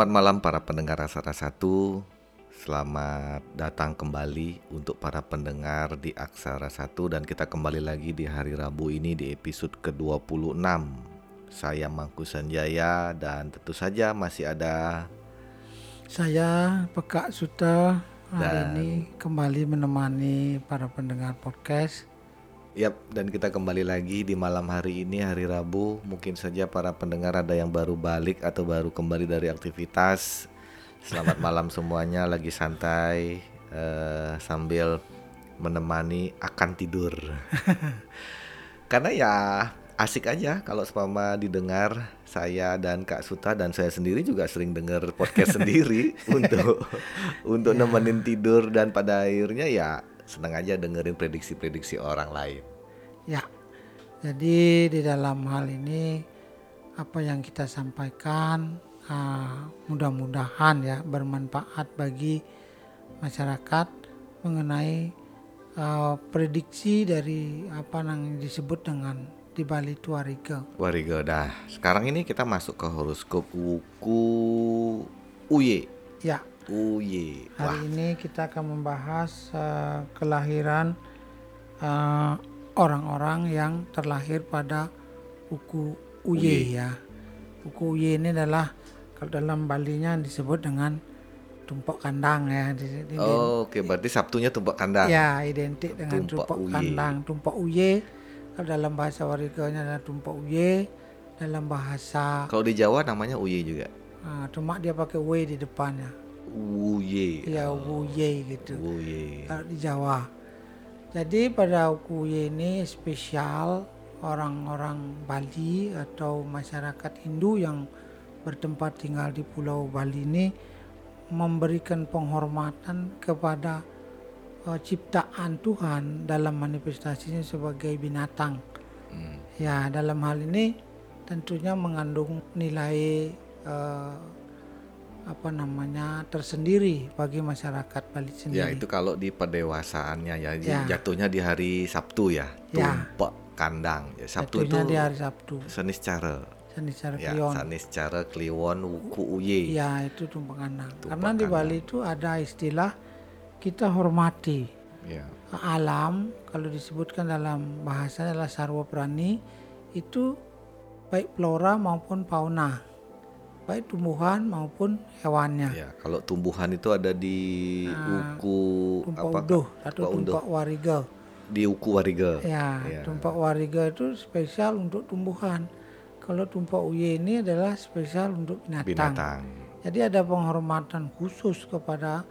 Selamat malam para pendengar rasa-rasa satu. Selamat datang kembali untuk para pendengar di Aksara Satu dan kita kembali lagi di hari Rabu ini di episode ke-26. Saya Mangku Sanjaya dan tentu saja masih ada Saya Pekak Suta hari Dan- ini kembali menemani para pendengar podcast. Yap, dan kita kembali lagi di malam hari ini hari Rabu. Mungkin saja para pendengar ada yang baru balik atau baru kembali dari aktivitas. Selamat malam semuanya, lagi santai eh, sambil menemani akan tidur. Karena ya asik aja kalau seumpama didengar saya dan Kak Suta dan saya sendiri juga sering dengar podcast sendiri untuk untuk nemenin tidur dan pada akhirnya ya senang aja dengerin prediksi-prediksi orang lain. Ya, jadi di dalam hal ini apa yang kita sampaikan ah, mudah-mudahan ya bermanfaat bagi masyarakat mengenai ah, prediksi dari apa yang disebut dengan di Bali Tuariga. Warigo dah. Sekarang ini kita masuk ke horoskop wuku Uye. Ya, Uye. Wah, Hari ini kita akan membahas eh, kelahiran eh, orang-orang yang terlahir pada Uku Uye ya. Uku Uye ini adalah kalau dalam Balinya disebut dengan tumpuk kandang ya. Di- di- oh, oke berarti Sabtunya tumpuk kandang. Ya, identik dengan Tumpuk tumpuk Uye. kandang. Tumpuk Uye kalau dalam bahasa Wariganya adalah tumpuk Uye. Dalam bahasa Kalau di Jawa namanya Uye juga. ah, cuma dia pakai W di depannya. Uye. Ya, Uye gitu. Uye. kalau di Jawa. Jadi pada Ukuye ini spesial orang-orang Bali atau masyarakat Hindu yang bertempat tinggal di Pulau Bali ini memberikan penghormatan kepada eh, ciptaan Tuhan dalam manifestasinya sebagai binatang. Hmm. Ya, dalam hal ini tentunya mengandung nilai eh, apa namanya tersendiri bagi masyarakat Bali Ya sendiri. itu kalau di pendewasaannya ya, Ya. jatuhnya di hari Sabtu ya, Ya. tumpuk kandang. Ya, Sabtu Jatuhnya itu di hari Sabtu. senis cara. Seni secara Ya, Kliwon. sanis cara kliwon wuku Uye. Ya, itu tumpang kandang. Tumpang Karena di kandang. Bali itu ada istilah kita hormati Ya. alam kalau disebutkan dalam bahasa adalah sarwa prani itu baik flora maupun fauna baik tumbuhan maupun hewannya Ya, kalau tumbuhan itu ada di uku tumpak apa? uduh atau Tumpak unduh. wariga Di uku wariga. ya Ya. tumpak wariga itu spesial untuk tumbuhan kalau tumpak uye ini adalah spesial untuk binatang. Binatang. Jadi ada penghormatan khusus kepada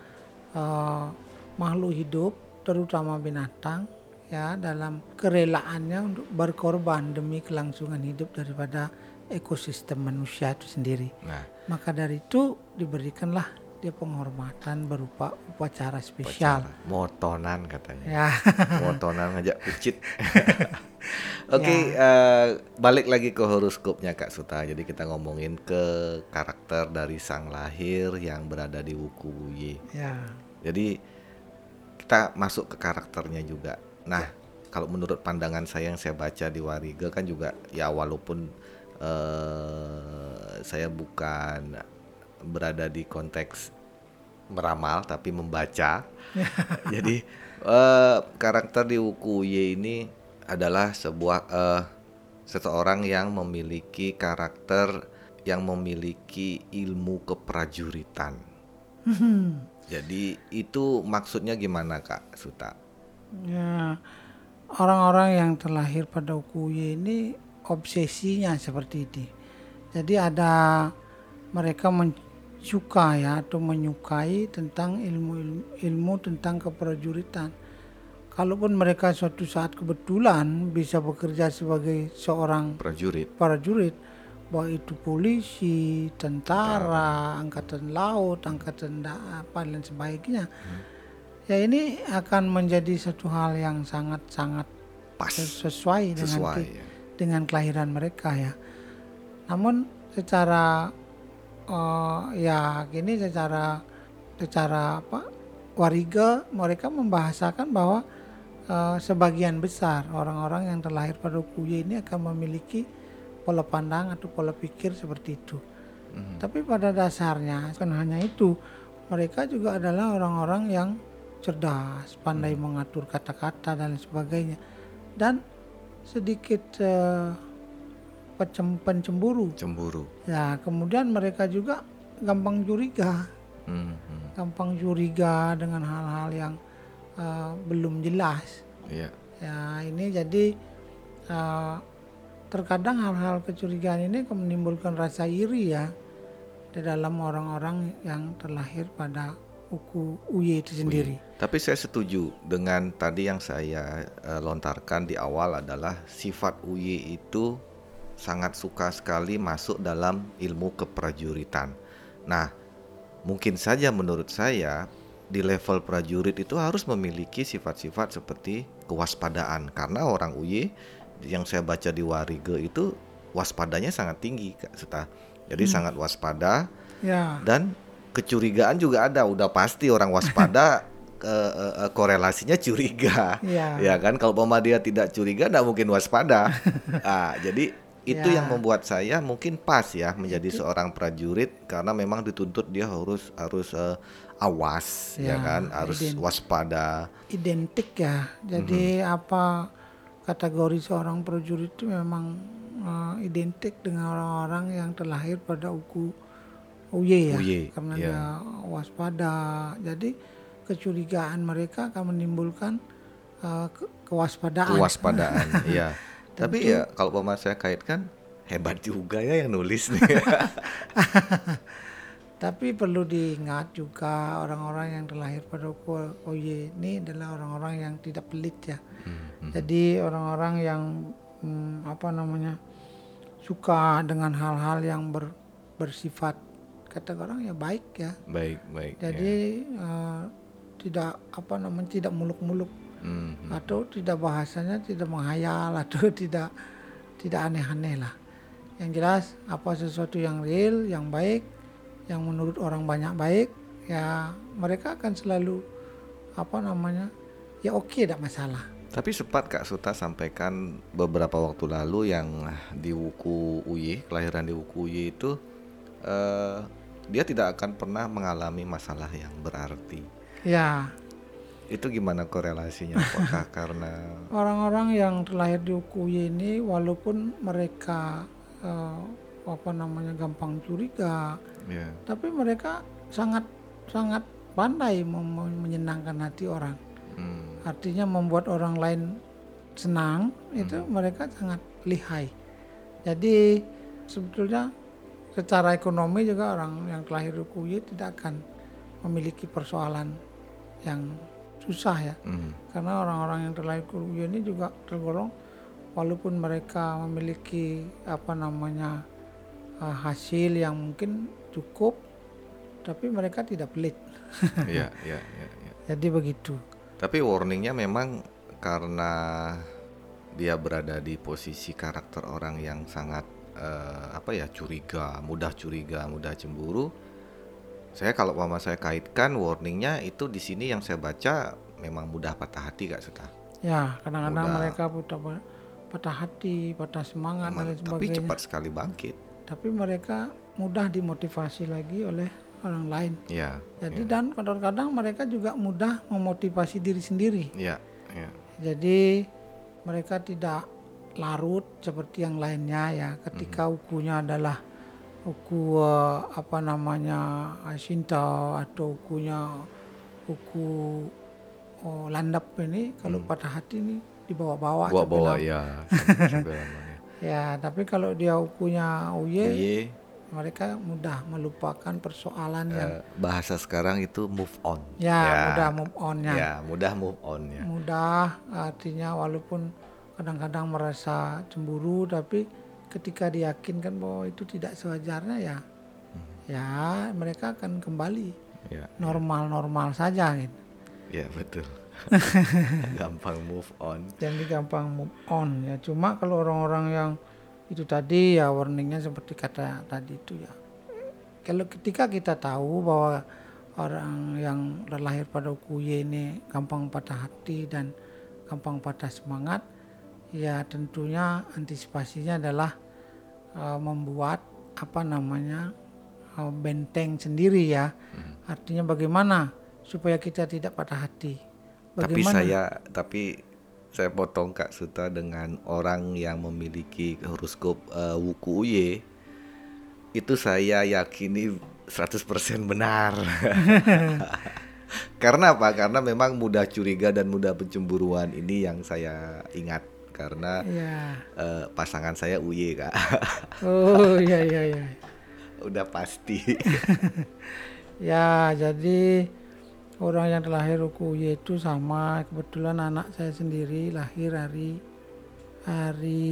eh, makhluk hidup, terutama binatang, ya dalam kerelaannya untuk berkorban demi kelangsungan hidup daripada ekosistem manusia itu sendiri. Nah, Maka dari itu diberikanlah dia penghormatan berupa upacara spesial. motonan katanya. Ya, Motonan ngajak kucit. Oke, eh, balik lagi ke horoskopnya Kak Suta. Jadi kita ngomongin ke karakter dari sang lahir yang berada di Wuku Wuye. ya, Jadi kita masuk ke karakternya juga. Nah, kalau menurut pandangan saya yang saya baca di Wariga kan juga ya walaupun eh, saya bukan berada di konteks meramal tapi membaca. Jadi eh, karakter di Wukuye ini adalah sebuah eh, seseorang yang memiliki karakter yang memiliki ilmu keprajuritan. Jadi itu maksudnya gimana Kak Suta? ya orang-orang yang terlahir pada Ukuye ini obsesinya seperti ini. Jadi ada mereka suka ya atau menyukai tentang ilmu ilmu, ilmu tentang keprajuritan. Kalaupun mereka suatu saat kebetulan bisa bekerja sebagai seorang Prajurit. prajurit, baik itu polisi, tentara, angkatan laut, angkatan da- apa dan sebagainya. Ya ini akan menjadi satu hal yang sangat-sangat Pas ses- sesuai, dengan sesuai ke- ya. Dengan kelahiran mereka ya. Namun secara eh, ya gini secara secara apa wariga mereka membahasakan bahwa eh, sebagian besar orang-orang yang terlahir pada Kuye ini akan memiliki pola pandang atau pola pikir seperti itu. Tapi pada dasarnya kan hanya itu, mereka juga adalah orang-orang yang cerdas, pandai mengatur kata-kata dan sebagainya, dan sedikit pecem- pencemburu. Cemburu. Ya, kemudian mereka juga gampang curiga, Hmm, hmm. gampang curiga dengan hal-hal yang eh, belum jelas. Iya. Ya, ini jadi eh, terkadang hal-hal kecurigaan ini menimbulkan rasa iri ya di dalam orang-orang yang terlahir pada uku UY itu sendiri. Tapi saya setuju dengan tadi yang saya eh, lontarkan di awal adalah sifat UY itu sangat suka sekali masuk dalam ilmu keprajuritan. Nah, mungkin saja menurut saya di level prajurit itu harus memiliki sifat-sifat seperti kewaspadaan karena orang UY yang saya baca di Warige itu waspadanya sangat tinggi Kak Seta. Jadi sangat waspada Ya, dan kecurigaan juga ada. Udah pasti orang waspada ke- eh, eh, korelasinya curiga. Ya, ya kan? Kalau umpama dia tidak curiga tidak mungkin waspada. Ah jadi itu Ya. yang membuat saya mungkin pas ya menjadi seorang prajurit karena memang dituntut dia harus harus eh, awas ya, Ya, kan? Harus ident- waspada. identik ya. Jadi apa kategori seorang prajurit itu memang eh, identik dengan orang-orang yang terlahir pada uku UY ya, UY, karena dia waspada. Jadi kecurigaan mereka akan menimbulkan ke- kewaspadaan. kewaspadaan ya tapi ya kalau umpama saya kaitkan hebat juga ya yang nulis nih Tapi perlu diingat juga orang-orang yang terlahir pada UY ini adalah orang-orang yang tidak pelit ya. Jadi orang-orang yang hmm, apa namanya suka dengan hal-hal yang ber- bersifat kata orang ya baik ya. baik baik ya. Jadi eh, tidak apa namanya tidak muluk-muluk Hmm, atau tidak bahasanya tidak menghayal atau tidak tidak aneh-aneh lah. Yang jelas apa sesuatu yang real, yang baik, yang menurut orang banyak baik, ya mereka akan selalu apa namanya ya oke tidak masalah. Tapi sempat Kak Suta sampaikan beberapa waktu lalu yang di Wuku Uye, kelahiran di Wuku Uye itu eh, dia tidak akan pernah mengalami masalah yang berarti. Ya Itu gimana korelasinya? Apakah karena orang-orang yang terlahir di UKUY ini walaupun mereka eh, apa namanya gampang curiga, ya tapi mereka sangat sangat pandai menyenangkan hati orang. hmm, Artinya membuat orang lain senang itu mereka sangat lihai. Jadi sebetulnya secara ekonomi juga orang yang terlahir di UKUY tidak akan memiliki persoalan yang susah ya. hmm, Karena orang-orang yang terlahir di UKUY ini juga tergolong walaupun mereka memiliki apa namanya uh, hasil yang mungkin cukup tapi mereka tidak pelit. ya ya ya ya. Jadi begitu. Tapi warningnya memang karena dia berada di posisi karakter orang yang sangat eh, apa ya curiga, mudah curiga, mudah cemburu. Saya kalau mama saya kaitkan warningnya itu di sini yang saya baca memang mudah patah hati kak Seta. Ya, kadang-kadang Mudah. mereka patah, patah hati, patah semangat dan Tapi cepat sekali bangkit. Tapi mereka mudah dimotivasi lagi oleh orang lain. Ya, Jadi dan kadang-kadang mereka juga mudah memotivasi diri sendiri. ya, ya. Jadi mereka tidak larut seperti yang lainnya ya. Ketika ukunya adalah uku eh, apa namanya Shinto atau ukunya uku oh, landap ini kalau patah hati ini dibawa-bawa. Bawa-bawa ya. Ya, tapi kalau dia ukunya uye, mereka mudah melupakan persoalan yang eh, bahasa sekarang itu move on. ya, mudah move on-nya. Ya, mudah move on ya. mudah artinya walaupun kadang-kadang merasa cemburu tapi ketika diyakinkan bahwa itu tidak sewajarnya ya ya mereka akan kembali Ya, normal-normal saja gitu. ya betul. Gampang move on. Jadi gampang move on ya. Cuma kalau orang-orang yang itu tadi ya warningnya seperti kata tadi itu ya. Kalau ketika kita tahu bahwa orang yang terlahir pada ukuye ini gampang patah hati dan gampang patah semangat, ya tentunya antisipasinya adalah eh, membuat apa namanya uh, benteng sendiri ya. Hmm. Artinya bagaimana supaya kita tidak patah hati. Tapi Bagaimana? saya tapi saya potong Kak Suta dengan orang yang memiliki horoskop eh, Wuku Uye itu saya yakini 100% benar. Karena apa? Karena memang mudah curiga dan mudah pencemburuan ini yang saya ingat karena Ya. eh, pasangan saya Uye Kak. Oh iya iya iya. Udah pasti. Ya, jadi orang yang terlahir Ukuye itu sama kebetulan anak saya sendiri lahir hari hari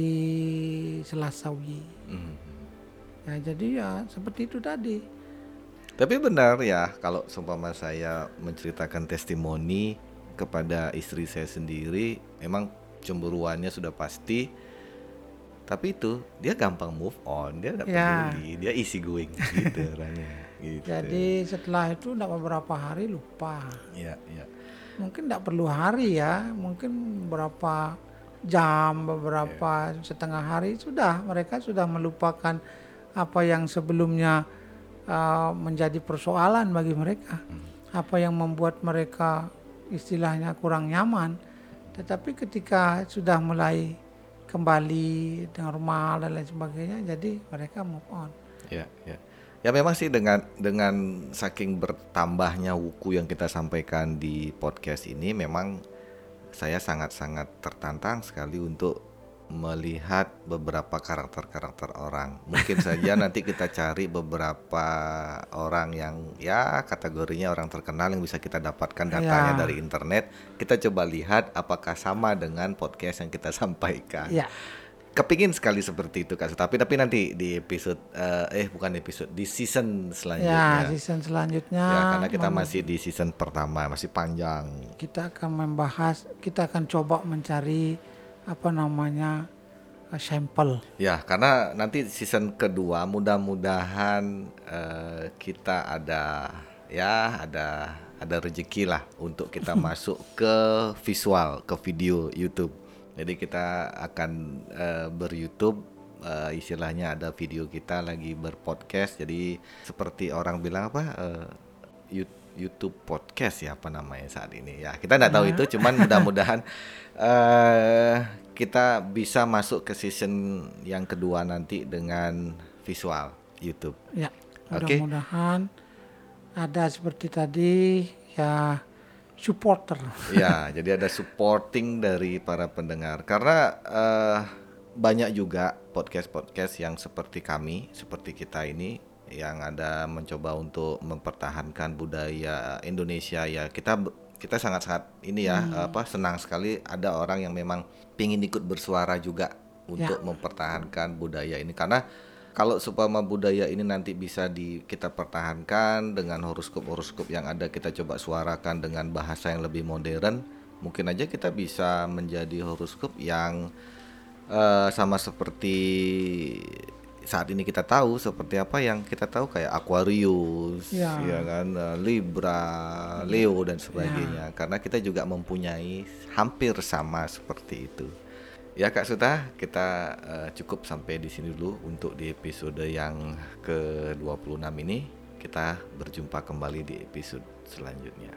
Selasa Uye. Hmm. Ya, jadi ya seperti itu tadi. Tapi benar ya kalau seumpama saya menceritakan testimoni kepada istri saya sendiri, memang cemburuannya sudah pasti. Tapi itu dia gampang move on, dia nggak Ya. peduli, dia easy going gitu orangnya. Gitu. Jadi setelah itu tidak beberapa hari lupa. ya, ya. Mungkin tidak perlu hari ya, mungkin beberapa jam, beberapa setengah hari sudah mereka sudah melupakan apa yang sebelumnya uh, menjadi persoalan bagi mereka, apa yang membuat mereka istilahnya kurang nyaman. Tetapi ketika sudah mulai kembali normal dan lain sebagainya, jadi mereka move on. Ya, ya. Ya memang sih dengan dengan saking bertambahnya wuku yang kita sampaikan di podcast ini memang saya sangat-sangat tertantang sekali untuk melihat beberapa karakter-karakter orang. Mungkin saja nanti kita cari beberapa orang yang ya kategorinya orang terkenal yang bisa kita dapatkan datanya Ya. dari internet. Kita coba lihat apakah sama dengan podcast yang kita sampaikan Ya, kepingin sekali seperti itu kak tapi tapi nanti di episode eh, eh bukan episode di season ya selanjutnya season selanjutnya. ya karena kita masih di season pertama masih panjang kita akan membahas, kita akan coba mencari apa namanya uh, sampel. ya karena nanti season kedua mudah-mudahan eh, kita ada ya ada ada rezeki lah untuk kita masuk ke visual ke video YouTube jadi kita akan eh, ber-YouTube eh, istilahnya ada video kita lagi berpodcast jadi seperti orang bilang apa eh, Yu- YouTube podcast ya apa namanya saat ini. Ya kita nggak tahu itu cuman mudah-mudahan eh kita bisa masuk ke season yang kedua nanti dengan visual YouTube. Ya, mudah-mudahan ada seperti tadi ya supporter. ya jadi ada supporting dari para pendengar. Karena eh, banyak juga podcast-podcast yang seperti kami seperti kita ini yang ada mencoba untuk mempertahankan budaya Indonesia. Ya kita kita sangat-sangat ini ya apa senang sekali ada orang yang memang pingin ikut bersuara juga untuk mempertahankan budaya ini. Karena kalau supaya budaya ini nanti bisa di kita pertahankan dengan horoskop-horoskop yang ada kita coba suarakan dengan bahasa yang lebih modern mungkin aja kita bisa menjadi horoskop yang eh, sama seperti saat ini kita tahu seperti apa yang kita tahu kayak Aquarius Ya. ya kan eh, Libra, Leo dan sebagainya karena kita juga mempunyai hampir sama seperti itu. Ya Kak Suta, kita eh, cukup sampai di sini dulu untuk di episode yang ke-26 ini. Kita berjumpa kembali di episode selanjutnya.